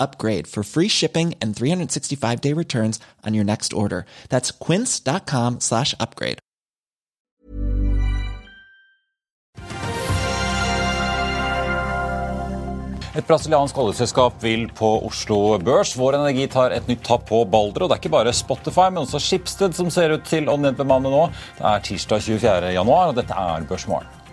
upgrade for free shipping and 365 day returns on your next order. That's quince.com slash upgrade. Et brasiliansk oljeselskap vil på Oslo Børs. Vår Energi tar et nytt tapp på Balder. Og det er ikke bare Spotify, men også Schibsted som ser ut til å nedbemanne nå. Det er tirsdag 24. januar, og dette er Børsmorgen.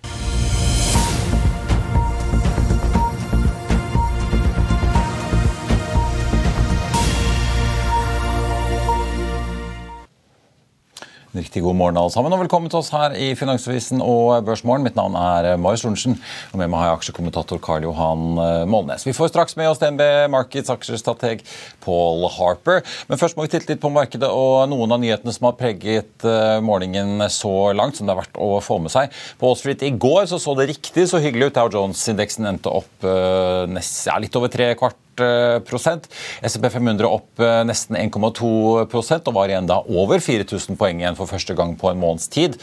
Riktig god morgen alle sammen, og velkommen til oss her i Finansavisen og Børsmorgen. Mitt navn er Marius Lundsen, og med meg har jeg aksjekommentator Karl Johan eh, Målnes. Vi får straks med oss DNB Markets aksjestrateg Paul Harper. Men først må vi titte litt på markedet og noen av nyhetene som har preget eh, morgenen så langt som det er verdt å få med seg. På Wall Street i går så, så det riktig så hyggelig ut. Dow Jones-indeksen endte opp nest, ja, litt over tre kvart. SMP 500 opp nesten 1,2% og var igjen da over 4000 poeng igjen for første gang på en måneds tid.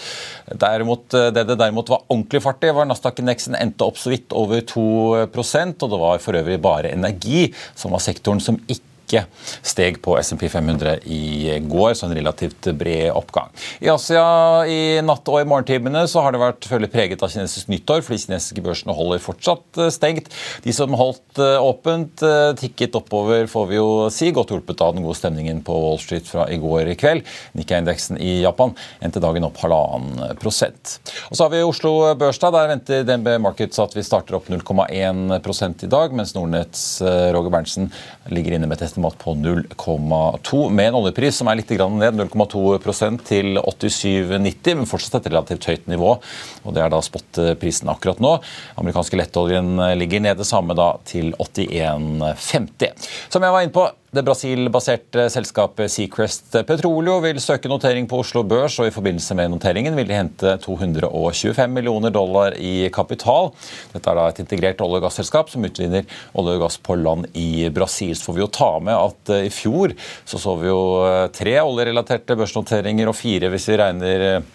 Derimot, det det derimot var ordentlig fart i, var Nasdaq-indeksen endte opp så vidt over 2% og det var for øvrig bare energi som var sektoren som ikke ikke steg på SMP 500 i går, så en relativt bred oppgang. I Asia i natt og i morgentimene så har det vært følge preget av kinesisk nyttår, for de kinesiske børsene holder fortsatt eh, stengt. De som holdt eh, åpent, eh, tikket oppover, får vi jo si, godt hjulpet av den gode stemningen på Wall Street fra i går kveld. Nikkei-indeksen i Japan endte dagen opp halvannen prosent. Og så har vi Oslo Børstad. Der venter DNB Markets at vi starter opp 0,1% i dag, mens Nordnetts Roger Berntsen ligger inne med et estimat på 0,2, med en oljepris som er litt ned, 0,2% til 87,90, men fortsatt et relativt høyt nivå. og Det er da spotprisen akkurat nå. Amerikanske lettoljen ligger nede, samme da til 81,50. Som jeg var inne på, det Brasil-baserte selskapet Seacrest Petroleo vil søke notering på Oslo Børs, og i forbindelse med noteringen vil de hente 225 millioner dollar i kapital. Dette er da et integrert olje- og gasselskap som utvinner olje og gass på land i Brasil. Så får vi jo ta med at eh, i fjor så så vi jo eh, tre oljerelaterte børsnoteringer og fire hvis vi regner eh,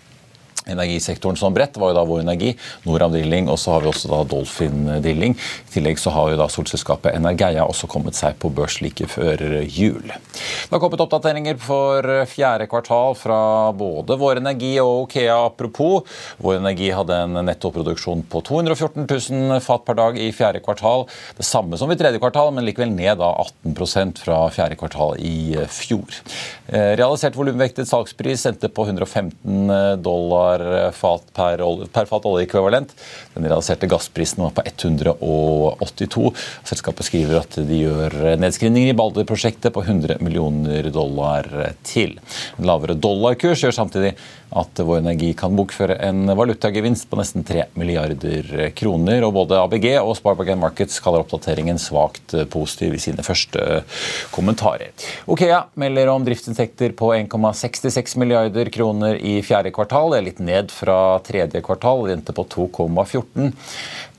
energisektoren som bredt. Var jo da Vår Energi, Noram Drilling og så har vi også da Dolphin Drilling. I tillegg så har jo da solselskapet Energeia også kommet seg på børs like før jul. Det har kommet oppdateringer for fjerde kvartal fra både Vår Energi og Okea. Apropos, Vår Energi hadde en nettoproduksjon på 214 000 fat per dag i fjerde kvartal. Det samme som i tredje kvartal, men likevel ned da 18% fra fjerde kvartal i fjor. Eh, realisert volumvektet salgspris endte på 115 dollar dollar fat per, per fat oljeekvivalent. Den realiserte gassprisen var på 182. Selskapet skriver at de gjør nedskrivninger i Balder-prosjektet på 100 millioner dollar til. En lavere dollarkurs gjør samtidig at Vår Energi kan bokføre en valutagevinst på nesten 3 milliarder kroner. og Både ABG og Sparbank Markets kaller oppdateringen svakt positiv i sine første kommentarer. Okea melder om driftsinntekter på 1,66 milliarder kroner i fjerde kvartal. Det er litt ned fra tredje kvartal, det endte på 2,14.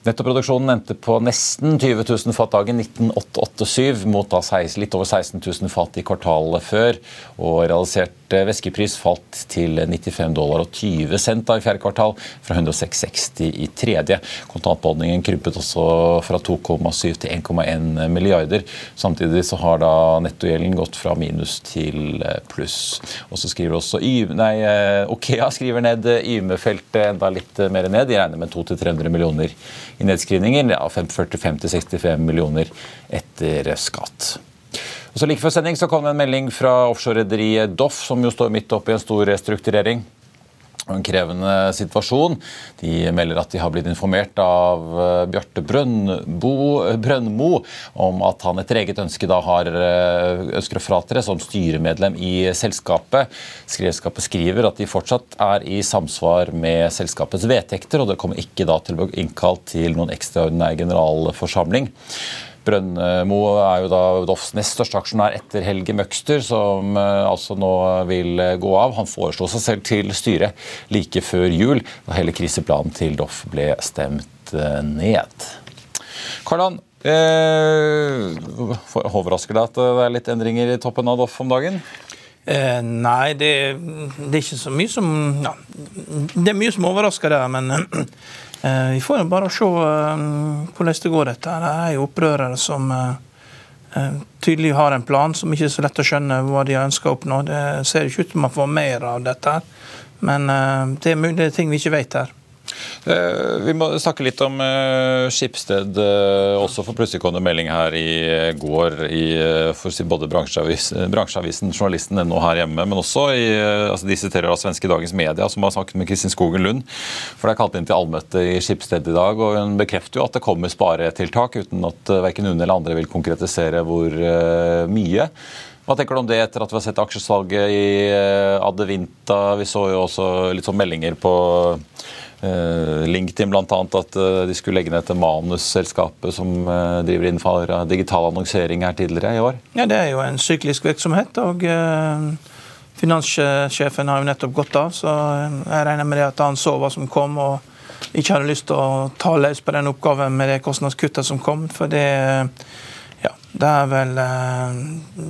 Nettoproduksjonen endte på nesten 20 000 fat dagen 1987, mot da litt over 16 000 fat i kvartalet før. Og realisert væskepris falt til 95 dollar og 20 cent i fjerde kvartal, fra 106,60 i tredje. Kontantbeholdningen krympet også fra 2,7 til 1,1 milliarder. Samtidig så har da nettogjelden gått fra minus til pluss. Og så skriver også nei, Okea skriver ned Yme-feltet enda litt mer ned. De regner med 200-300 millioner i nedskrivninger. Ja, 45-65 millioner etter skatt. Og så Like før sending så kom det en melding fra offshorerederiet Doff, som jo står midt oppi en stor restrukturering og en krevende situasjon. De melder at de har blitt informert av eh, Bjarte Brøndmo om at han etter eget ønske da har eh, ønsker å fratre som styremedlem i selskapet. Selskapet skriver at de fortsatt er i samsvar med selskapets vedtekter, og det kommer ikke da til å bli innkalt til noen ekstraordinær generalforsamling. Brønnmo er jo da Doffs nest største aksjonær etter Helge Møgster, som eh, altså nå vil gå av. Han foreslo seg selv til styret like før jul, da hele kriseplanen til Doff ble stemt eh, ned. Karlan, eh, overrasker det at det er litt endringer i toppen av Doff om dagen? Eh, nei, det, det, er ikke så mye som ja, Det er mye som overrasker der, men Eh, vi får bare se eh, hvordan det går, dette. Det er jo opprørere som eh, tydelig har en plan som ikke er så lett å skjønne hva de ønsker å oppnå. Det ser ikke ut som man får mer av dette, men det er ting vi ikke vet her. Eh, vi må snakke litt om uh, Skipsted uh, også, for plutselig kom det melding her i går i for si, både bransjeavisen, bransjeavisen, journalisten NO her hjemme, men også i, altså de siterer av svenske Dagens Media, som har snakket med Kristin Skogen Lund. For det er kalt inn til allmøte i Skipsted i dag, og hun bekrefter jo at det kommer sparetiltak, uten at verken hun eller andre vil konkretisere hvor mye. Hva tenker du om det etter at vi har sett aksjesalget i Adevinta? Vi så jo også litt sånn meldinger på Eh, LinkedIn bl.a. at eh, de skulle legge ned dette manusselskapet som eh, driver innenfor digital annonsering her tidligere i år? Ja, Det er jo en syklisk virksomhet. og Finanssjefen har jo nettopp gått av, så jeg regner med det at han så hva som kom. og ikke hadde lyst til å ta løs på den oppgaven med det kostnadskuttet som kom. For det, ja, det er vel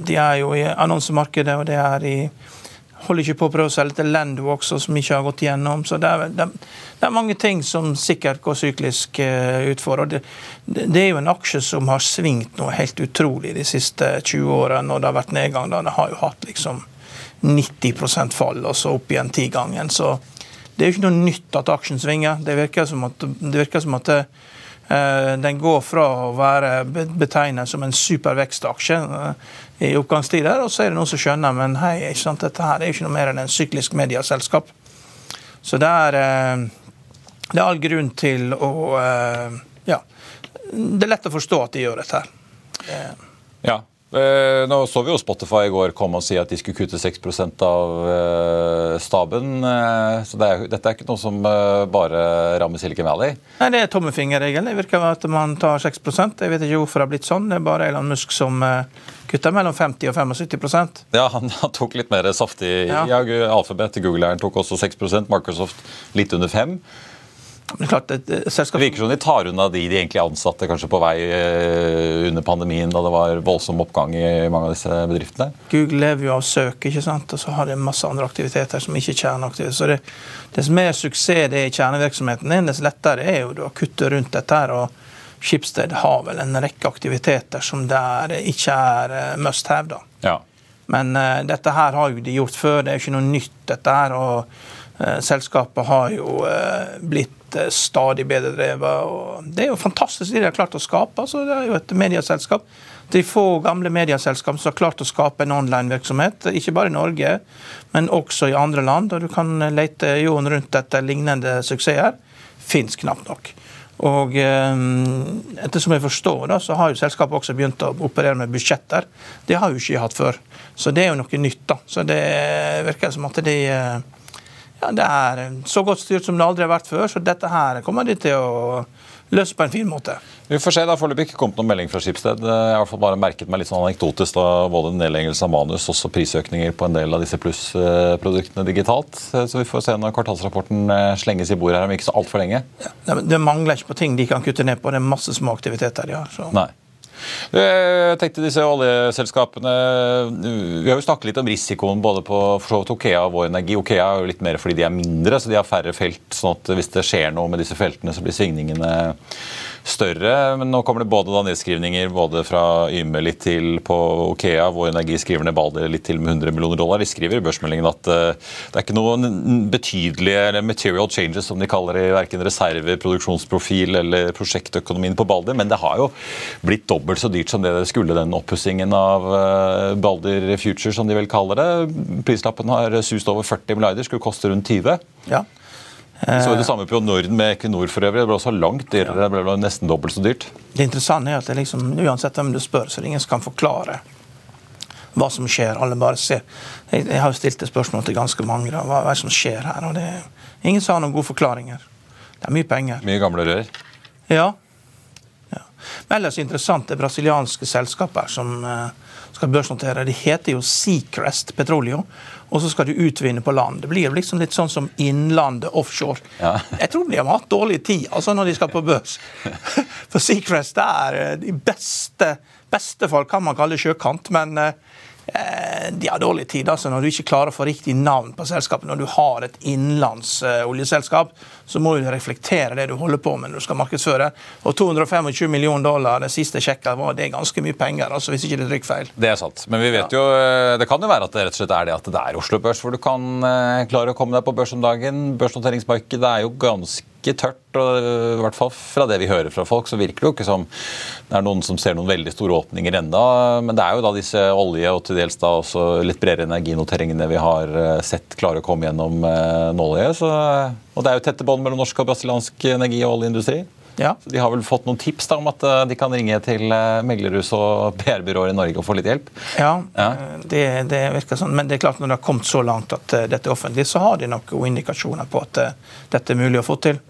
De er jo i annonsemarkedet, og det er i holder ikke på å prøve å selge til Lendo også, som ikke har gått igjennom. Så det er, vel, det, det er mange ting som sikkert går syklisk ut utfor. og det, det, er jo en aksje som har svingt noe helt utrolig de siste 20 årene når det har vært nedgang. da Det har jo hatt liksom 90% fall, og så opp igjen tigangen. Så det er jo ikke noe nytt at aksjen svinger. Det virker som at, det virker som at det, den går fra å være betegnet som en supervekstaksje i oppgangstider. Og så er det noen som skjønner men hei, ikke sant, dette her er jo ikke noe mer enn en syklisk mediaselskap. Så det er, eh, det er all grunn til å eh, Ja. Det er lett å forstå at de gjør dette her. Ja, Eh, nå så vi jo Spotify i går komme og si at de skulle kutte 6% av eh, staben. Så det er, dette er ikke noe som bare rammer Silicon Valley? Nei, Det er tommefingerregelen. Det virker at man tar 6% Jeg vet ikke hvorfor det har blitt sånn. Det er bare Elon Musk som kutter mellom 50 og 75% Ja, han, han tok litt mer saftig. Ja. Ja, Alphabet, Google tok også 6% Microsoft litt under 5 men klart, et, selskap... Det virker som de tar unna de de egentlig ansatte kanskje på vei eh, under pandemien, da det var voldsom oppgang i mange av disse bedriftene? Google lever jo av søk, ikke sant? og så har de masse andre aktiviteter som ikke er kjerneaktiviteter. Så det, dess mer suksess det er i kjernevirksomheten din, dess lettere er jo å kutte rundt dette. her, og Skipsted har vel en rekke aktiviteter som der ikke er eh, must have. da. Ja. Men uh, dette her har jo de gjort før, det er jo ikke noe nytt. dette her, og Selskapet har jo uh, blitt Eh, stadig bedre drevet. og Det er jo fantastisk det de har klart å skape. altså Det er jo et medieselskap. De få gamle medieselskap som har klart å skape en online-virksomhet, ikke bare i Norge, men også i andre land. og Du kan lete jorden rundt etter lignende suksesser. Fins knapt nok. Og etter ettersom jeg forstår, så har jo selskapet også begynt å operere med budsjetter. Det har jo ikke hatt før. Så det er jo noe nytt. da. Så det virker som at de eh, ja, det er så godt styrt som det aldri har vært før, så dette her kommer de til å løse på en fin måte. Vi får se. Det har foreløpig ikke kommet noen melding fra Skipsted. Jeg har bare merket meg litt sånn anekdotisk da både nedleggelse av manus også prisøkninger på en del av disse plussproduktene digitalt. Så vi får se når kvartalsrapporten eh, slenges i bordet her om ikke så altfor lenge. Ja, det mangler ikke på ting de kan kutte ned på. Det er masse små aktiviteter de har. Så. Nei. Jeg tenkte disse oljeselskapene Vi har jo snakket litt om risikoen både på for Okea og Vår Energi. Okea er jo litt mer fordi de er mindre, så de har færre felt. sånn at hvis det skjer noe med disse feltene, så blir svingningene større. Men nå kommer det både nedskrivninger både fra Yme litt til på Okea. hvor energiskriverne ba det litt til med 100 millioner dollar. De skriver i børsmeldingen at uh, det er ikke noen betydelige material changes, som de kaller det, verken reserve, produksjonsprofil eller prosjektøkonomien på Balder. Men det har jo blitt dobbelt så dyrt som det det skulle, den oppussingen av uh, Balder Future, som de vel kaller det. Prislappen har sust over 40 milliarder, skulle koste rundt 20. Ja. Vi så det samme på Norden med Equinor for øvrig. Det ble også langt dyrere. Det ble nesten dobbelt så dyrt. Det interessante er at det liksom, uansett hvem du spør, så er det ingen som kan forklare hva som skjer. Alle bare ser. Jeg, jeg har jo stilt det spørsmålet til ganske mange. Da. Hva, hva er det som skjer her? Og det, ingen sa noen gode forklaringer. Det er mye penger. Mye gamle rør. Ja. ja. Men ellers interessant det brasilianske selskapet som uh, skal børsnotere. Det heter jo Seacrest Petroleum og så skal du utvinne på land. Det blir liksom litt sånn som Innlandet offshore. Ja. Jeg tror de har hatt dårlig tid altså når de skal på børs. For Seacrest er eh, de beste beste fall kan man kalle sjøkant, men eh, de har dårlig tid. altså Når du ikke klarer å få riktig navn på selskapet, når du har et innenlands uh, oljeselskap, så må du reflektere det du holder på med når du skal markedsføre. Og 225 millioner dollar, det siste sjekka, var det ganske mye penger. altså Hvis ikke det er feil. Det er sant. Men vi vet jo, eh, det kan jo være at det rett og slett er det at det er Oslo Børs hvor du kan klare å komme deg på børs om dagen. Børsnoteringsmarkedet er jo ganske ikke tørt. og I hvert fall fra det vi hører fra folk, så virker det jo ikke som det er noen som ser noen veldig store åpninger enda. Men det er jo da disse olje- og til dels da også litt bredere energinoteringene vi har eh, sett klare å komme gjennom eh, nåløyet. Og det er jo tette bånd mellom norsk og brasiliansk energi- og oljeindustri. Ja. Så De har vel fått noen tips da, om at de kan ringe til meglerhus og PR-byråer i Norge og få litt hjelp? Ja, ja. Det, det, virker sånn. Men det er klart når det har kommet så langt at dette er offentlig, så har de nok indikasjoner på at dette er mulig å få til.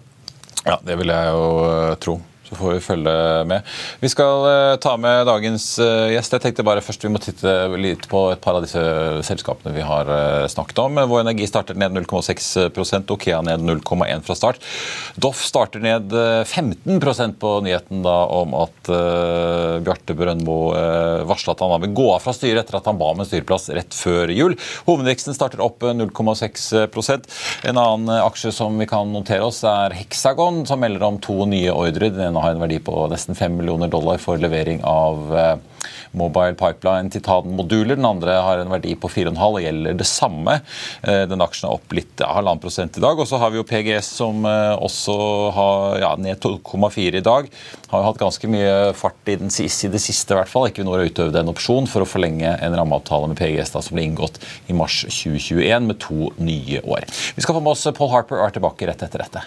Ja, det vil jeg jo eh, tro. Så får vi følge med. Vi skal uh, ta med dagens uh, gjest. Jeg tenkte bare først Vi må titte litt på et par av disse selskapene vi har uh, snakket om. Vår Energi starter ned 0,6% Okea ned 0,1 fra start. Doff starter ned 15% på nyheten da om at Bjarte Brøndmo varsla at han vil gå av fra styret etter at han ba om en styreplass rett før jul. Hovedveksten starter opp 0,6% En annen aksje som vi kan notere oss, er Hexagon, som melder om to nye ordre. Den ene har en verdi på nesten 5 millioner dollar for levering av eh, Mobile Pipeline Titan-moduler. Den andre har en verdi på 4,5 og gjelder det samme. Eh, den aksjen er opp litt halvannen prosent i dag. Og så har vi jo PGS som eh, også har ja, ned 2,4 i dag. Har jo hatt ganske mye fart i, den, i det siste, i hvert fall. Equinor har utøvd en opsjon for å forlenge en rammeavtale med PGS da, som ble inngått i mars 2021 med to nye år. Vi skal få med oss Paul Harper og er tilbake rett etter dette.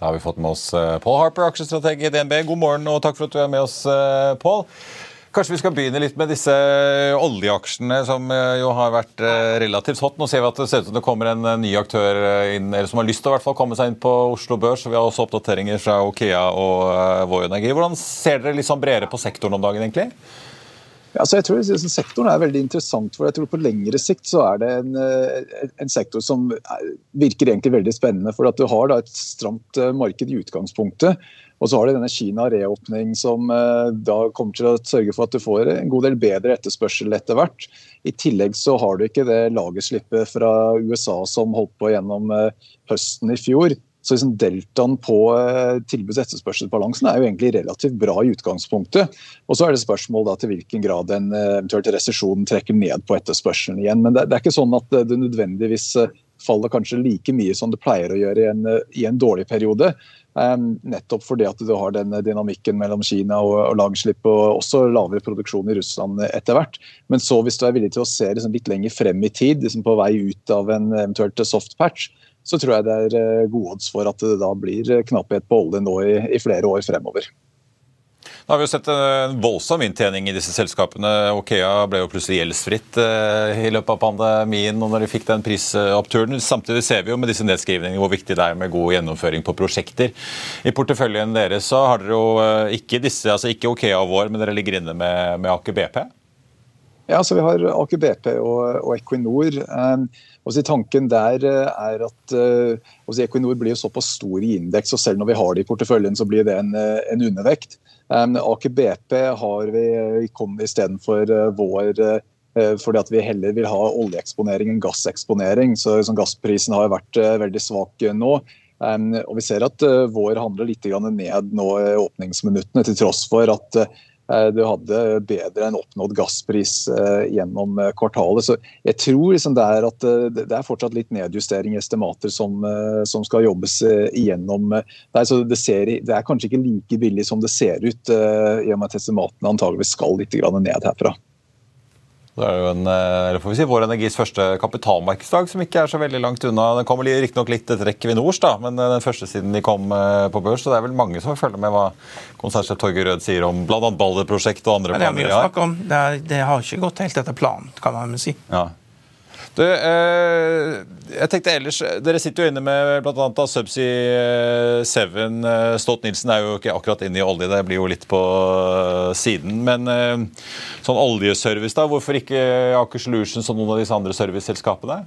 Da har vi fått med oss eh, Paul Harper, aksjestrateg i DNB. God morgen og takk for at du er med oss, eh, Paul. Kanskje vi skal begynne litt med disse oljeaksjene som eh, jo har vært relativt hot. Nå ser vi at det ser ut som det kommer en ny aktør inn, eller som har lyst til å hvert fall komme seg inn på Oslo Børs. Vi har også oppdateringer fra Okea og Vår Energi. Hvordan ser dere litt sånn bredere på sektoren om dagen, egentlig? Ja, så jeg tror Sektoren er veldig interessant. for jeg tror På lengre sikt så er det en, eh, en sektor som virker egentlig veldig spennende. for at Du har et stramt eh, marked i utgangspunktet. Og så har du denne Kina-reåpning som eh, da kommer til å sørge for at du får en god del bedre etterspørsel etter hvert. I tillegg så har du ikke det lagerslippet fra USA som holdt på gjennom høsten i fjor. Så liksom Deltaen på eh, tilbuds- og etterspørselsbalansen er jo egentlig relativt bra i utgangspunktet. Og Så er det spørsmål da til hvilken grad en eh, eventuelt resesjon trekker ned på etterspørselen igjen. Men det, det, er ikke sånn at det nødvendigvis eh, faller kanskje like mye som det pleier å gjøre i en, i en dårlig periode. Um, nettopp fordi at du har den dynamikken mellom Kina og, og lagerslipp og også lavere produksjon i Russland etter hvert. Men så hvis du er villig til å se liksom litt lenger frem i tid, liksom på vei ut av en eventuelt soft patch, så tror jeg det er eh, gode odds for at det da blir eh, knapphet på olje nå i, i flere år fremover. Da har vi jo sett en voldsom inntjening i disse selskapene. Okea ble jo plutselig gjeldsfritt eh, i løpet av pandemien og når de fikk den prisoppturen. Samtidig ser vi jo med disse nedskrivningene hvor viktig det er med god gjennomføring på prosjekter. I porteføljen deres så har dere jo ikke disse, altså ikke Okea vår, men dere ligger inne med, med Aker BP? Ja, så Vi har Aker BP og, og Equinor. Eh, Tanken der er at uh, Equinor blir jo såpass stor i indeks, og selv når vi har det i porteføljen, så blir det en, en undervekt. Aker BP har vi istedenfor eh, vår eh, fordi at vi heller vil ha oljeeksponering enn gasseksponering. Så, så Gassprisen har vært eh, veldig svak nå. og Vi ser at vår handler litt ned nå i åpningsminuttene, til tross for at Eh, du hadde bedre enn oppnådd gasspris eh, gjennom eh, kvartalet. Så jeg tror liksom det, er at det er fortsatt litt nedjustering i estimater som, som skal jobbes igjennom. Der, så det, ser, det, er kanskje ikke like billig som det ser ut, i og med at estimatene antageligvis skal litt ned herfra. Det er jo en, eh, eller får vi si, Vår Energis første kapitalmarkedsdag, som ikke er så veldig langt unna. Den kommer riktignok litt etter Equinors, da, men eh, den første siden de kom eh, på børs. Så det er vel mange som følger med hva konsernsjef Torgeir Rød sier om bl.a. Balder-prosjektet og andre planer. Det, har. snakke om. Det, er, det, har ikke gått helt etter planen, kan man si. Ja. Du, eh, jeg tenkte ellers, Dere sitter jo inne med bl.a. Subsea 7. Eh, Stolt-Nielsen er jo ikke akkurat inne i olje, det blir jo litt på eh, siden. Men eh, sånn oljeservice, da, hvorfor ikke Aker Solutions og noen av disse andre serviceselskapene?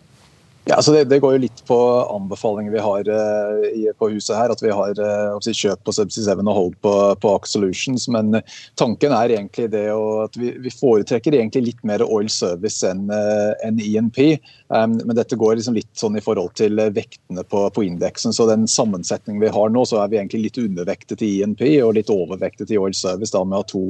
Ja, altså det, det, går jo litt på anbefalinger vi har uh, i, på huset her. At vi har uh, kjøp på Subsea 7 og hold på, på Aker Solutions. Men uh, tanken er egentlig det at vi, vi, foretrekker egentlig litt mer oil service enn en INP. Um, men dette går liksom litt sånn i forhold til vektene på, på indeksen. Så den sammensetningen vi har nå, så er vi egentlig litt undervektet i INP og litt overvektet i oil service da med å ha to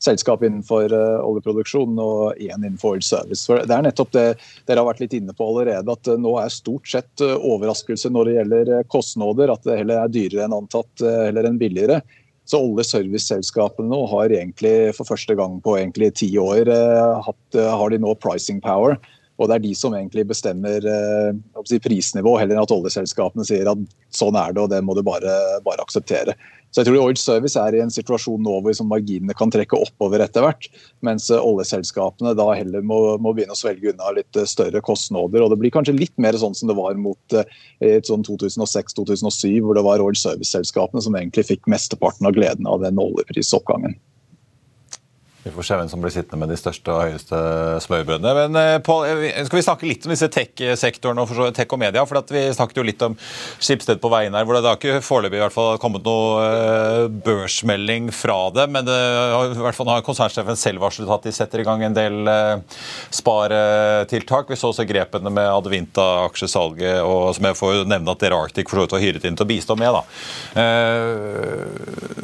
selskap innenfor oljeproduksjon og én innenfor oil service. For det er nettopp det dere har vært litt inne på allerede. at nå er stort sett eh, overraskelse når det gjelder eh, kostnader. At det heller er dyrere enn antatt eh, heller enn billigere. Så alle serviceselskapene nå har egentlig for første gang på egentlig ti år hatt, har de nå pricing power. Og det er de som egentlig bestemmer eh, prisnivå, heller enn at oljeselskapene sier at sånn er det, og det må du bare, bare akseptere. Så jeg tror Oil Service er i en situasjon nå hvor liksom marginene kan trekke oppover etter hvert, mens eh, oljeselskapene da heller må, må, begynne å svelge unna litt eh, større kostnader. og Det blir kanskje litt mer sånn som det var mot uh, sånn 2006-2007, hvor det var Oil Service-selskapene som egentlig fikk mesteparten av gleden av den oljeprisoppgangen. Vi får se hvem som blir sittende med de største og høyeste smørbrødene. Men eh, Paul, eh, skal vi snakke litt om disse tech-sektorene og tech og media? for Vi snakket jo litt om Skipsted på veien her, hvor det har ikke foreløpig i hvert fall kommet noe eh, børsmelding fra det. Men det, i hvert fall har konsernsjefen selv varslet at de setter i gang en del sparetiltak. Vi så også grepene med Advinta-aksjesalget, og som jeg får nevne at dere Arctic for så vidt var hyret inn til å bistå med. da.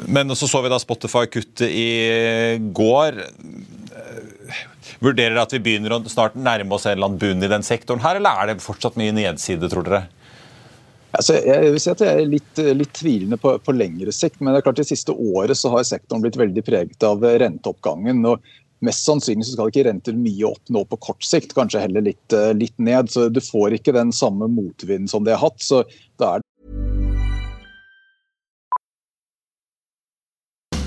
Men så så vi da Spotify kutte i går har eh, Vurderer at vi begynner å snart nærme oss en eller annen bunn i den sektoren her, eller er det fortsatt mye nedside, tror dere? Altså, jeg vil si at jeg er litt, litt tvilende på, på, lengre sikt, men det er klart det siste året så har sektoren blitt veldig preget av renteoppgangen. og Mest sannsynlig så skal ikke renter mye opp nå på kort sikt, kanskje heller litt, eh, litt ned. så Du får ikke den samme motvinden som de har hatt. så da er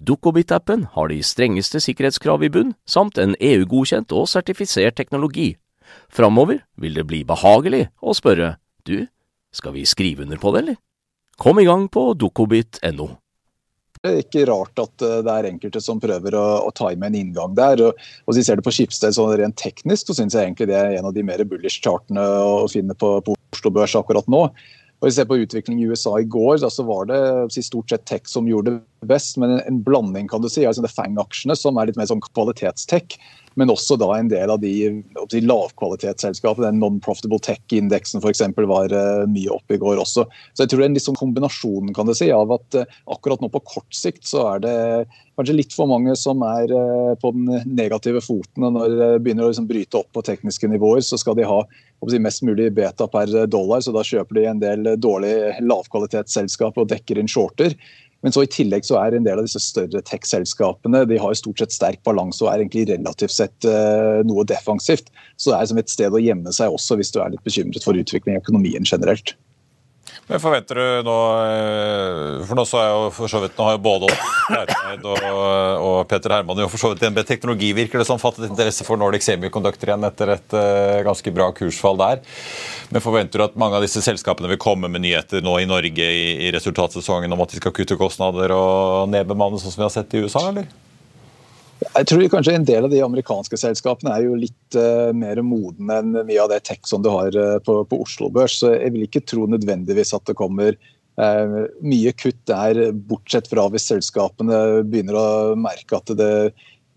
Dukkobit-appen har de strengeste sikkerhetskrav i bunn, samt en EU-godkjent og sertifisert teknologi. Framover vil det bli behagelig å spørre du, skal vi skrive under på det, eller? Kom i gang på dukkobit.no. Det er ikke rart at eh, det er enkelte som prøver å, å time en inngang der. og, Hvis vi ser det på Skipsted sånn rent teknisk, så syns jeg egentlig det er en av de mer bullish-chartene å finne på, på Oslo Børs akkurat nå. Og vi ser på utviklingen i USA i går, da så var det stort sett tech som gjorde det best. Men en, en blanding, kan du si. altså Det FANG-aksjene, som er litt mer sånn kvalitetstech. Men også da en del av de de lavkvalitetsselskapene. Den non-profitable tech-indeksen f.eks. var uh, mye oppe i går også. Så jeg tror det er en liksom kombinasjon kan du si, av at uh, akkurat nå på kort sikt så er det kanskje litt for mange som er uh, på den negative foten. og Når det begynner å liksom, bryte opp på tekniske nivåer, så skal de ha si, mest mulig beta per dollar. Så da kjøper de en del dårlig lavkvalitetsselskap og dekker inn shorter. Men så i tillegg så er en del av disse større tech-selskapene de har stort sett sterk balanse og er egentlig relativt sett uh, noe defensivt. Så det er som et sted å gjemme seg også hvis du er litt bekymret for utvikling i økonomien generelt. Men forventer du nå eh, For nå så er jo for så vidt nå har jo både Leirteid og, og Peter Herman jo for så vidt DNB Teknologi virker det som fattet interesse for Nordic Semiconductor igjen etter et uh, ganske bra kursfall der. Men forventer du at mange av disse selskapene vil komme med nyheter nå i Norge i, i resultatsesongen om at de skal kutte kostnader og nedbemanne, sånn som vi har sett i USA, eller? Jeg tror kanskje En del av de amerikanske selskapene er jo litt uh, mer modne enn mye av det tech som du har uh, på, på, Oslo Børs. Så jeg vil ikke tro nødvendigvis at det kommer uh, mye kutt der, bortsett fra hvis selskapene begynner å merke at det,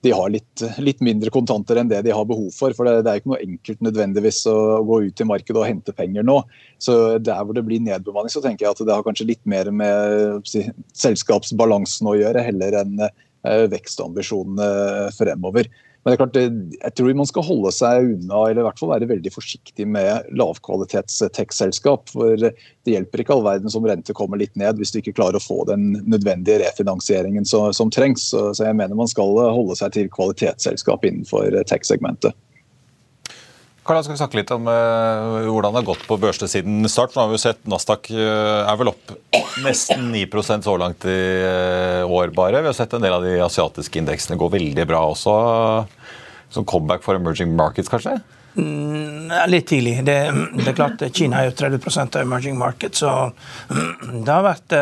de har litt, litt, mindre kontanter enn det de har behov for. For det, det er ikke noe enkelt nødvendigvis å, gå ut i markedet og hente penger nå. Så der hvor det blir nedbemanning, så tenker jeg at det har kanskje litt mer med si, selskapsbalansen å gjøre, heller enn vekstambisjonene fremover. Men det er klart, jeg tror man skal holde seg unna, eller i hvert fall være veldig forsiktig med lavkvalitets tech-selskap. For det hjelper ikke all verden som rente kommer litt ned, hvis du ikke klarer å få den nødvendige refinansieringen som, som trengs. Så, så, jeg mener man skal holde seg til kvalitetsselskap innenfor tech-segmentet. Karl, skal vi snakke litt om uh, hvordan det har gått på børsene siden start. Nå har vi jo sett Nasdaq uh, er vel opp nesten 9 så langt i uh, år bare. Vi har sett en del av de asiatiske indeksene gå veldig bra også. Som comeback for emerging markets, kanskje? Mm, litt tidlig. Det, det, er klart Kina er jo 30% av emerging markets, så det har vært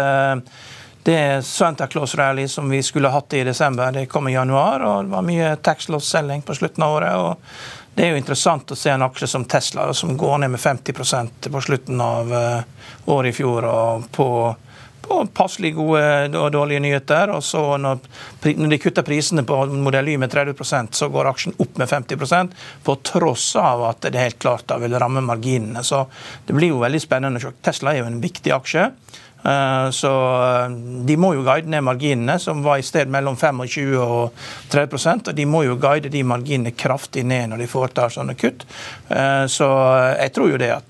det Santa Claus Rally som vi skulle hatt i desember, det kom i januar. og Det var mye tax loss selling på slutten av året. og det er jo interessant å se en aksje som Tesla, som går ned med 50% på slutten av eh, året i fjor. og på, på passelig gode og dårlige nyheter. og så når, når de kutter prisene på Modell Y med 30% så går aksjen opp med 50% på tross av at det helt klart da vil ramme marginene. Så det blir jo veldig spennende. Tesla er jo en viktig aksje. Eh, så eh, de må jo guide ned marginene, som var i sted mellom 25 og 30 og De må jo guide de marginene kraftig ned når de foretar sånne kutt. Eh, så jeg tror jo det at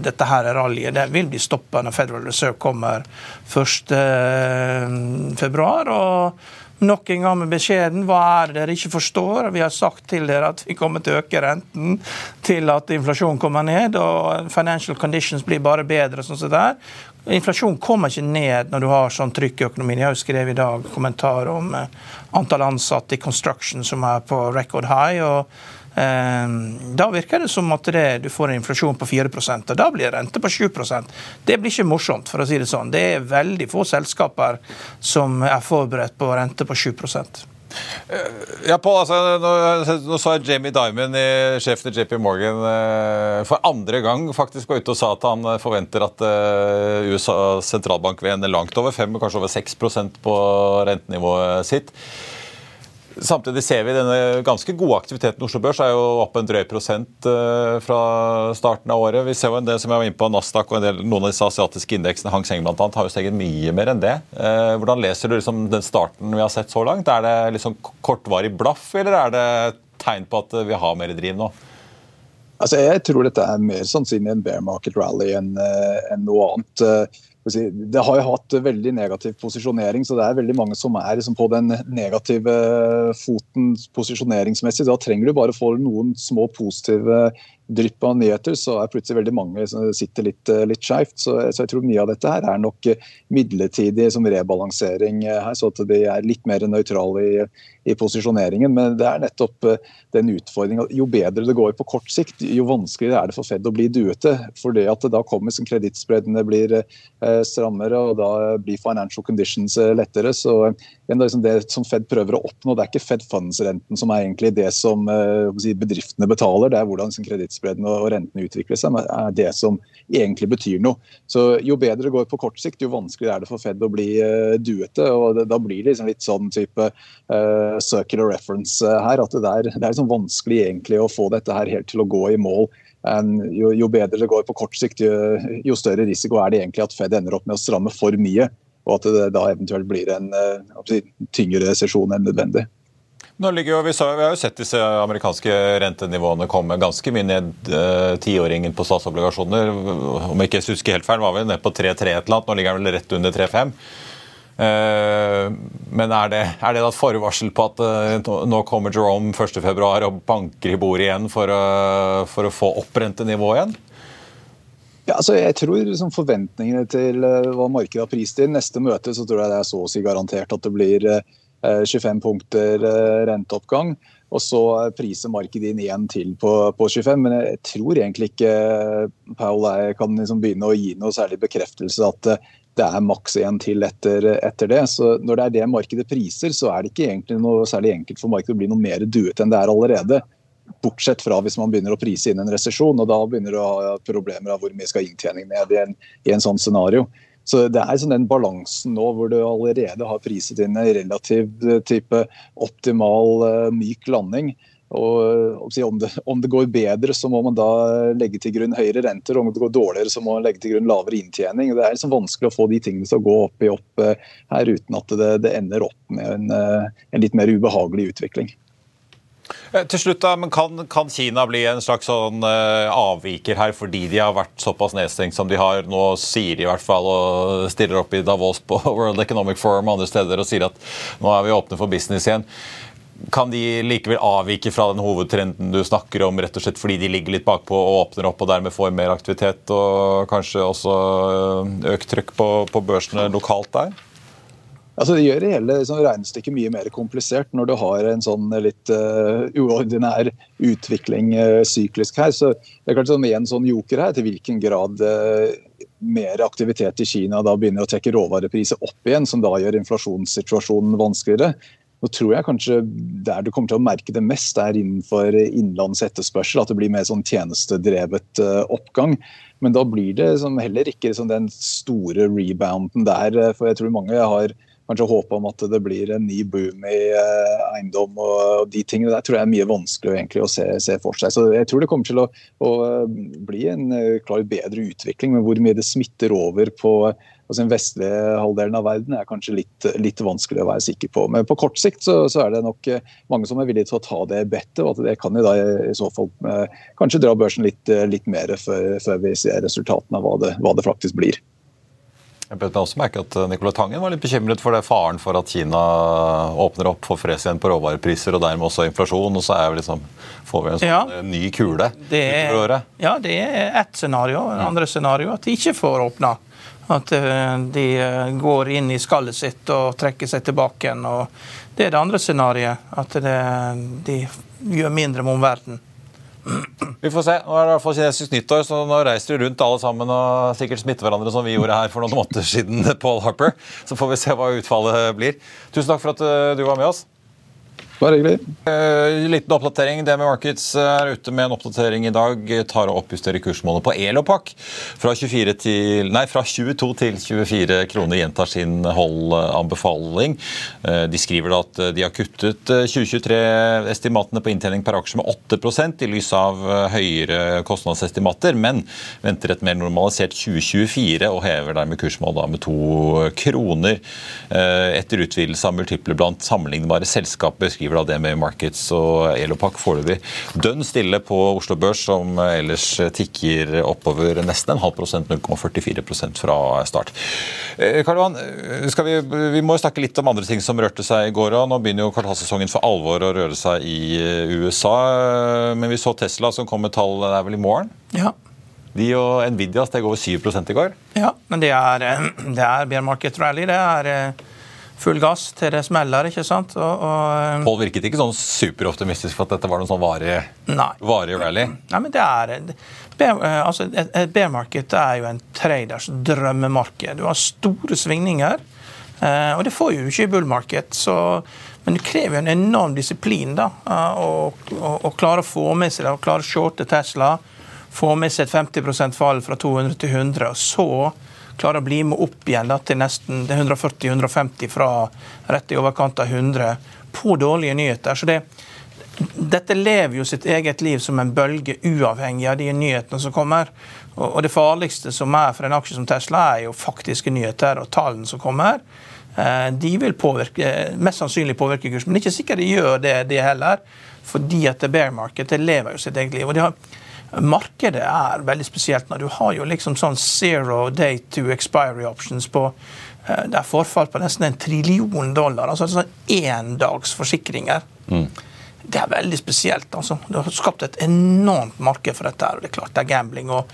dette her er rallyet det vil bli stoppa når Federal Reserve kommer 1.2. Og nok en gang med beskjeden hva er det dere ikke forstår? Vi har sagt til dere at vi kommer til å øke renten til at inflasjonen kommer ned, og financial conditions blir bare bedre. sånn som det er. Inflasjon kommer ikke ned når du har sånn trykk i økonomien. Jeg har jo skrevet i dag kommentar om eh, antall ansatte i construction som er på record high. og Da virker det som at det, du får en inflasjon på 4% og da blir rente på 7% Det blir ikke morsomt, for å si det sånn. Det er veldig få selskaper som er forberedt på rente på 7% ja, Paul, altså, nå, nå sa Jamie Dimon, sjefen i JP Morgan, eh, for andre gang faktisk gå ut og sa at han eh, forventer at USAs sentralbank vil ende langt over 5, kanskje over 6 på rentenivået sitt. Samtidig ser vi denne ganske gode aktiviteten. Oslo Børs er jo opp en drøy prosent eh, fra starten av året. Vi ser jo en del som jeg var inne på, Nasdaq og en del, noen av disse asiatiske indeksene, Hang Seng bl.a., har jo steget mye mer enn det. Eh, hvordan leser du liksom den starten vi har sett så langt? Er det liksom kortvarig blaff, eller er det tegn på at vi har mer driv nå? Altså, jeg tror dette er mer sannsynlig en bear market rally enn, eh, enn noe annet. Det har jo hatt veldig negativ posisjonering, så det er veldig mange som er liksom på den negative foten posisjoneringsmessig. Da trenger du bare å få noen små positive drypp av nyheter, så er plutselig veldig mange som sitter litt, eh, litt skjevt. Så, så, jeg tror mye av dette her er nok eh, midlertidig som rebalansering eh, her, så at de er litt mer nøytrale i, i posisjoneringen. Men det er nettopp den utfordringen jo bedre det går på kort sikt, jo vanskeligere er det for Fed å bli duete. For det at det da kommer som kredittspreddene blir strammere, og da blir financial conditions lettere. Så liksom det som Fed prøver å oppnå, det er ikke Fed funds-renten som er egentlig det som eh, bedriftene betaler, det er hvordan liksom, kredittspreddene og rentene utvikler seg, men er det som egentlig betyr noe. Så Jo bedre det går på kort sikt, jo vanskeligere er det for Fed å bli uh, duete. og det, Da blir det liksom litt sånn type uh, circular reference her. at Det er, det er liksom vanskelig egentlig å få dette her helt til å gå i mål. Jo, jo, bedre det går på kort sikt, jo, jo, større risiko er det egentlig at Fed ender opp med å stramme for mye. Og at det da eventuelt blir en uh, tyngre sesjon enn nødvendig. Nå ligger vi, har jo sett disse amerikanske rentenivåene komme ganske mye ned eh, tiåringen på statsobligasjoner. Om jeg ikke husker helt feil, var vi ned på 3-3 et eller annet. Nå ligger den vel rett under 3-5. Eh, men er det, er det et forvarsel på at eh, nå kommer Jerome 1.2 og banker i bordet igjen for å, for å få opp rentenivået igjen? Ja, altså jeg tror liksom Forventningene til eh, hva markedet har prist inn neste møte, så tror jeg det er så å si garantert at det blir eh, 25 eh, punkter eh, renteoppgang. Og så priser markedet inn igjen til på, på, 25, men jeg tror egentlig ikke Paul jeg kan liksom begynne å gi noe særlig bekreftelse at det er maks én til etter, etter, det. Så Når det er det markedet priser, så er det ikke egentlig noe særlig enkelt for markedet å bli noe mer duet enn det er allerede. Bortsett fra hvis man begynner å prise inn en resesjon, og da begynner du å ha problemer av hvor mye skal inntjening ned i en, i en sånn scenario. Så Det er sånn den balansen nå hvor du allerede har priset inn en relativ eh, type optimal uh, myk landing. Og om det, om det, går bedre, så må man da legge til grunn høyere renter. Om det går dårligere, så må man legge til grunn lavere inntjening. Det er liksom vanskelig å få de tingene til å gå opp i opp her uten at det, det ender opp med en, en litt mer ubehagelig utvikling. Eh, til slutt da, men kan, kan, Kina bli en slags sånn uh, avviker her fordi de har vært såpass nedstengt som de har? Nå sier de i hvert fall og stiller opp i Davos på World Economic Forum og andre steder og sier at nå er vi åpne for business igjen. Kan de likevel avvike fra den hovedtrenden du snakker om, rett og slett fordi de ligger litt bakpå og åpner opp og dermed får mer aktivitet og kanskje også eh, økt trykk på, på børsene lokalt der? Altså, det gjør hele liksom, regnestykket mye mer komplisert når du har en sånn litt uh, uordinær utvikling uh, syklisk her. Så det er klart sånn, En sånn joker her, til hvilken grad uh, mer aktivitet i Kina da begynner å trekke råvarepriser opp igjen, som da gjør inflasjonssituasjonen vanskeligere. Nå tror jeg kanskje Der du kommer til å merke det mest, er innenfor innenlands etterspørsel. At det blir mer sånn tjenestedrevet oppgang. Men da blir det heller ikke den store rebounden der. For jeg tror mange har kanskje håpe om at det blir en ny boom i uh, eiendom og, de tingene der tror jeg er mye vanskelig egentlig å se, se, for seg. Så jeg tror det kommer til å, å bli en uh, klar bedre utvikling, men hvor mye det smitter over på altså den vestlige halvdelen av verden er kanskje litt, litt, vanskelig å være sikker på. Men på kort sikt så, så, er det nok eh, mange som er villige til å ta det bettet, og at det kan jo da i så fall eh, kanskje dra børsen litt, litt mer før, før, vi ser resultatene av hva det, hva det faktisk blir. Jeg bet meg også merke at eh, Nicolai Tangen var litt bekymret for det faren for at Kina åpner opp for fres igjen på råvarepriser og dermed også inflasjon. Og så er vi liksom, får vi en sånn ja, eh, ny kule det er, året. Ja, det er ett scenario. Det andre scenario at de ikke får åpna. At eh, de går inn i skallet sitt og trekker seg tilbake igjen. Og det er det andre scenarioet. At det, de gjør mindre med omverdenen. Vi får se. Nå er det i hvert fall kinesisk nyttår, så nå reiser de rundt alle sammen og sikkert smitter hverandre som vi gjorde her for noen måneder siden, Paul Harper. Så får vi se hva utfallet blir. Tusen takk for at eh, du var med oss. Bare hyggelig. Uh, liten oppdatering. DME Markets er ute med en oppdatering i dag. Tar og oppjusterer kursmålet på Elopak fra, til, nei, fra 22 til 24 kroner. Gjentar sin holdanbefaling. Uh, de skriver da at de har kuttet 2023-estimatene på inntjening per aksje med 8% i lys av høyere kostnadsestimater, men venter et mer normalisert 2024 og hever dermed kursmålet med to kroner. Uh, etter utvidelse av multiple blant sammenlignbare selskaper skriver skriver da DNB Markets og Elopak foreløpig dønn stille på Oslo Børs, som ellers tikker oppover nesten en halv prosent, 0,44% fra start. Eh, Karl Johan, vi, vi, må snakke litt om andre ting som rørte seg i går. og Nå begynner jo kvartalssesongen for alvor å røre seg i USA. Men vi så Tesla som kom med tall det er vel i morgen? Ja. De og Nvidia steg over 7 i går. Ja, men det er, eh, det er bear market rally. Det er eh, full gass til det smeller, ikke sant? Og, og, eh, Pål virket ikke sånn superoptimistisk for at dette var noen sånn varig, varig rally? Nei, men det er bear, altså, Et bear market er jo en traders drømmemarked. Du har store svingninger, og det får jo ikke i bull market. så men det krever jo en enorm disiplin da, å klare å få med seg det, å klare å shorte Tesla få med seg et 50% fall fra 200 til 100, og så klare å bli med opp igjen da, til nesten 140-150 fra rett i overkant av 100 på dårlige nyheter. Så det, dette lever jo sitt eget liv som en bølge, uavhengig av de nyhetene som kommer. Og, det farligste som er for en aksje som Tesla, er jo faktiske nyheter og tallene som kommer. Eh, de vil påvirke, mest sannsynlig påvirke kursen, men det er ikke sikkert de gjør det, de heller. Fordi at bear market det lever jo sitt eget liv. og de har Markedet er veldig spesielt. når Du har jo liksom sånn zero day to expiry options på eh, Det er forfall på nesten en trillion dollar. altså sånn Endagsforsikringer. Mm. Det er veldig spesielt. altså. Det har skapt et enormt marked for dette. og Det er klart det er gambling. og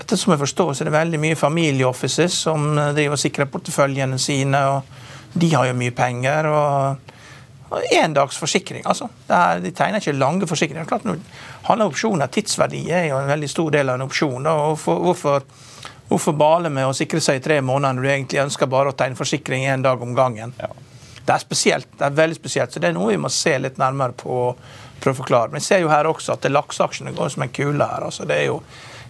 etter som jeg forstår, så er det veldig mye familieoffices som driver og sikrer porteføljene sine. og De har jo mye penger. og Endagsforsikring, altså. Er, de tegner ikke lange forsikringer. Klart, nå handler opsjoner, Tidsverdi er jo en veldig stor del av en opsjon. Hvorfor, hvorfor, hvorfor bale med å sikre seg i tre måneder når du egentlig ønsker bare å tegne forsikring én dag om gangen? Ja. Det er spesielt, det er veldig spesielt, så det er noe vi må se litt nærmere på. for å forklare. Men jeg ser jo her også at lakseaksjene går som en kule her. altså Det er jo,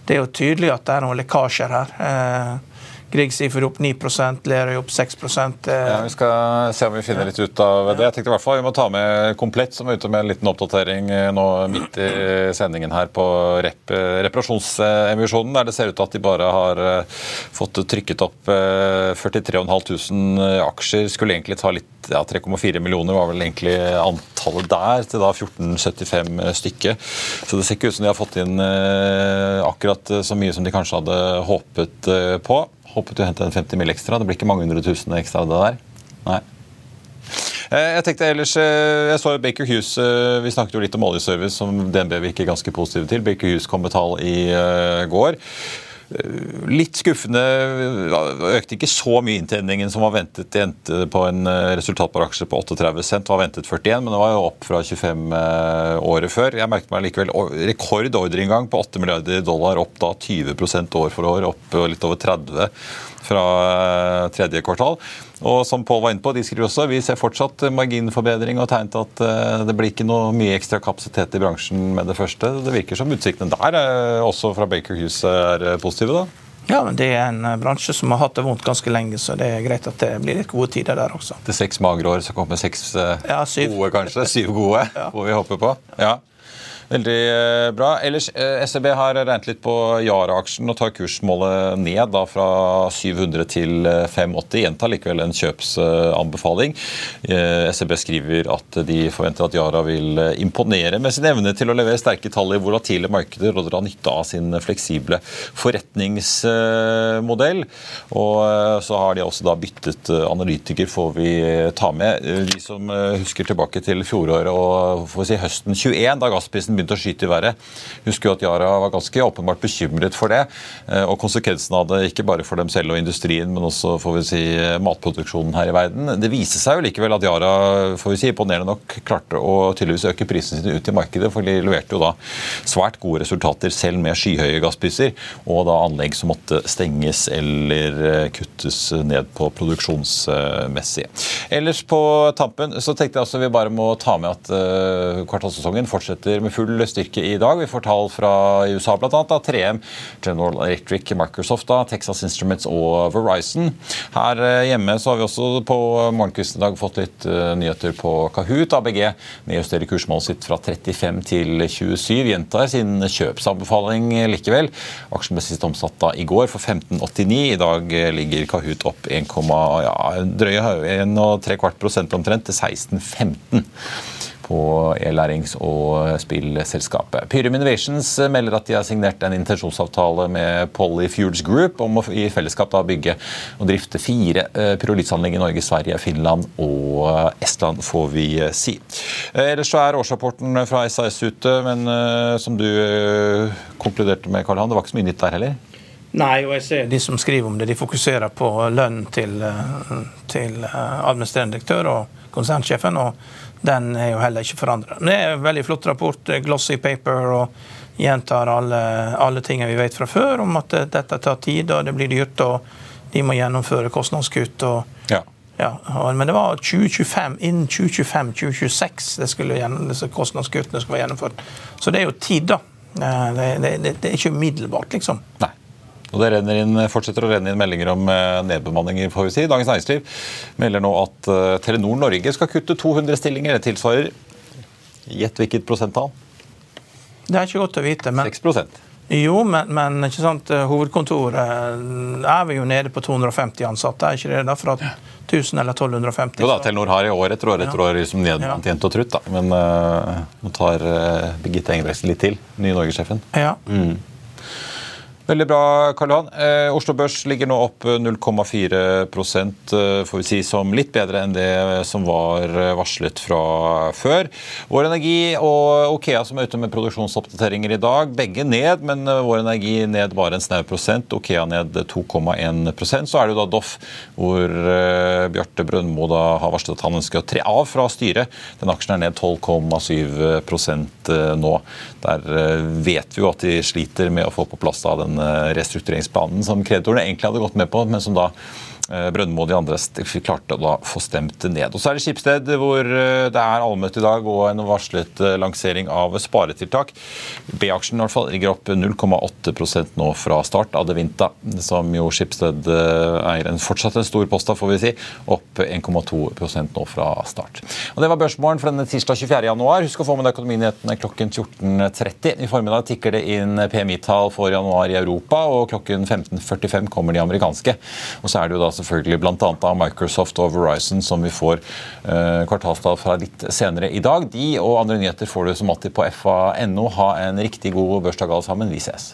det er jo tydelig at det er noen lekkasjer her. Eh, Grieg sier opp 9% Lerøy opp 6 eh. ja, Vi skal se om vi finner litt ut av det. Jeg tenkte i hvert fall Vi må ta med Komplett, som er ute med en liten oppdatering eh, nå midt i sendingen her på rep reparasjonsemisjonen, der det ser ut til at de bare har eh, fått trykket opp 43 500 aksjer. Skulle egentlig ta litt ja, 3,4 millioner var vel egentlig antallet der, til da 1475 stykker. Så det ser ikke ut som de har fått inn akkurat så mye som de kanskje hadde håpet på. Håpet å hente en 50 mill. ekstra. Det blir ikke mange hundre tusen ekstra av det der. Nei. Eh, jeg tenkte ellers, eh, jeg så Baker Hughes, eh, Vi snakket jo litt om oljeservice, som DNB virker ganske positive til. Baker Hughes kom med tall i går. Litt skuffende. Økte ikke så mye inntjeningen som var ventet. De endte på en eh, resultat på aksje på 38 cent. Var ventet 41, men det var jo opp fra 25 eh, året før. Jeg merket meg likevel rekordordreinngang på 8 milliarder dollar, opp da 20% år for år. Opp litt over 30 fra eh, tredje kvartal. Og som Pål var inne på, de skriver også vi ser fortsatt marginforbedring og tegn til at eh, det blir ikke noe mye ekstra kapasitet i bransjen med det første. Det virker som utsiktene der, eh, også fra Baker Hughes, er positive? da? Ja, men Det er en bransje som har hatt det vondt ganske lenge, så det er greit at det blir litt gode tider der også. Til seks magre år så kommer seks ja, gode, kanskje? Syv gode, ja. får vi håpe på. Ja. Veldig eh, bra. Ellers, SEB har regnet litt på Yara-aksjen og tar kursmålet ned da fra 700 til 580. Gjentar likevel en kjøpsanbefaling. SEB skriver at de forventer at Yara vil imponere med sin evne til å levere sterke tall i volatile markeder og dra nytte av sin fleksible forretningsmodell. Og så har de også da byttet analytiker, får vi ta med. De som husker tilbake til fjoråret og si høsten 21, da gassprisen begynte å skyte i været. Husker jo at Yara var ganske åpenbart bekymret for det. Eh, og konsekvensen av det ikke bare for dem selv og industrien, men også får vi si, matproduksjonen her i verden. Det viser seg jo likevel at Yara får vi si, imponerende nok klarte å tydeligvis øke prisene sine ut i markedet. For de leverte jo da svært gode resultater selv med skyhøye gasspriser, og da anlegg som måtte stenges eller eh, kuttes ned på produksjonsmessig. Ellers på tampen så tenkte jeg altså vi bare må ta med at uh, kvartalssesongen fortsetter med full full styrke i dag. Vi får tall fra USA bl.a. 3M, General Electric, Microsoft, da, Texas Instruments og Verizon. Her eh, hjemme så har vi også på morgenkvisten i dag fått litt uh, nyheter på Kahoot. ABG nedjusterer kursmålet sitt fra 35 til 27. Gjentar sin kjøpsanbefaling likevel. Aksjen ble sist omsatt da i går for 15,89. I dag ligger Kahoot opp 1, ja, drøye 1,3 prosent omtrent til 16,15 på e-lærings- og spillselskapet. Pyrum Innovations melder at de har signert en intensjonsavtale med Polyfuels Group om å i fellesskap da bygge og drifte fire pyrolysanlegg i Norge, Sverige, Finland og Estland, får vi si. Ellers så er årsrapporten fra SAS ute, men som du konkluderte med, Karl Han, det var ikke så mye nytt der heller? Nei, og jeg ser de som skriver om det, de fokuserer på lønn til, eh, til eh, administrerende direktør og konsernsjefen, og den er jo heller ikke forandra. Det er en veldig flott rapport, eh, glossy paper, og gjentar alle, alle tingene vi vet fra før om at dette tar tid, og det blir dyrt, og de må gjennomføre kostnadskutt. og ja. Ja, men det var 2025, innen 2025-2026 det skulle disse kostnadskuttene skulle være gjennomført. Så det er jo tid, da. Det, det, det, det er ikke umiddelbart, liksom. Nei. Og Det inn, fortsetter å renne inn meldinger om eh, nedbemanninger. får vi si. Dagens Næringsliv melder nå at uh, Telenor Norge skal kutte 200 stillinger. Det tilsvarer Gjett hvilket prosenttall? Det er ikke godt å vite. men... 6% jo, men, men eh, hovedkontoret er vi jo nede på 250 ansatte. er ikke det da, fra 1000 eller 1250? Jo da, Telenor har i år etter år etter år liksom ja. og trutt. da. Men uh, nå tar uh, Birgitte Engebretsen litt til, nye Norgesjefen. Ja. Mm. Veldig bra, Karl Johan. Eh, Oslo Børs ligger nå opp 0,4 eh, får vi si, som litt bedre enn det som var eh, varslet fra før. Vår Energi og Okea som er ute med produksjonsoppdateringer i dag, begge ned, men eh, Vår Energi ned bare en snau prosent, Okea ned 2,1% Så er det jo da Doff, hvor eh, Bjarte Brøndmo da har varslet at han ønsker å tre av fra styret. Den aksjen er ned 12,7% nå. Der vet vi jo at de sliter med å få på plass da den Eh, restruktureringsplanen som kreditorene egentlig hadde gått med på, men som da Eh, Brøndmo og de andre klarte å da få stemt ned. Og Så er det Skipsted, hvor eh, det er allmøte i dag og en varslet eh, lansering av sparetiltak. B-aksjen i hvert fall ligger opp 0,8% nå fra start. Adevinta, som jo Skipsted eier en fortsatt en stor post av, får vi si, opp 1,2% nå fra start. Og Det var børsmålen for denne tirsdag 24.1. Husk å få med deg økonominyhetene klokken 14.30. I formiddag tikker det inn PMI-tall for januar i Europa, og klokken 15.45 kommer de amerikanske. Og så er det jo da selvfølgelig bl.a. av Microsoft og Verizon, som vi får eh, kvartalstall fra litt senere i dag. De og andre nyheter får du som alltid på fa.no. Ha en riktig god børsdag alle sammen. Vi ses.